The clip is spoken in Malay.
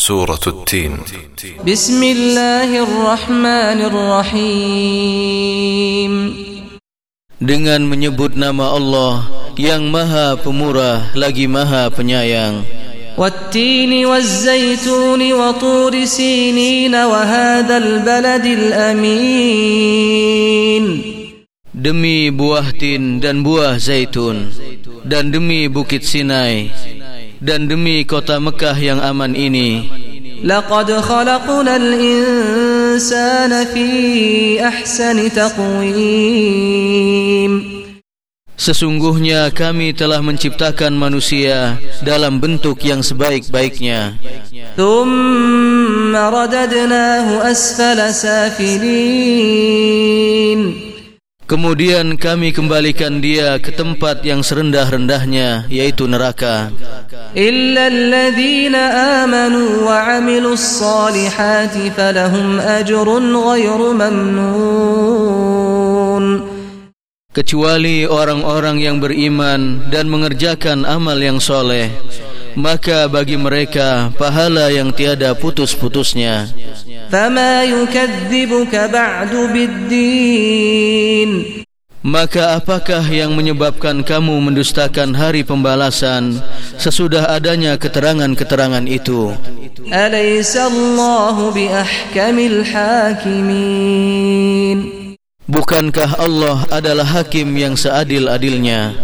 سورة التين بسم الله الرحمن الرحيم dengan menyebut nama Allah yang Maha Pemurah lagi Maha Penyayang. والتين والزيتون وطور سينين وهذا البلد الأمين Demi buah tin dan buah zaitun dan demi bukit Sinai dan demi kota Mekah yang aman ini. Laqad khalaqnal insana fi ahsani taqwim. Sesungguhnya kami telah menciptakan manusia dalam bentuk yang sebaik-baiknya. Thumma radadnahu asfala safilin. Kemudian kami kembalikan dia ke tempat yang serendah-rendahnya yaitu neraka. إلا الذين آمنوا وعملوا الصالحات فلهم أجر غير ممنون Kecuali orang-orang yang beriman dan mengerjakan amal yang soleh, maka bagi mereka pahala yang tiada putus-putusnya. فما يكذبك بعد بالدين Maka apakah yang menyebabkan kamu mendustakan hari pembalasan sesudah adanya keterangan-keterangan itu? Alaysallahu biahkamil hakimin. Bukankah Allah adalah hakim yang seadil-adilnya?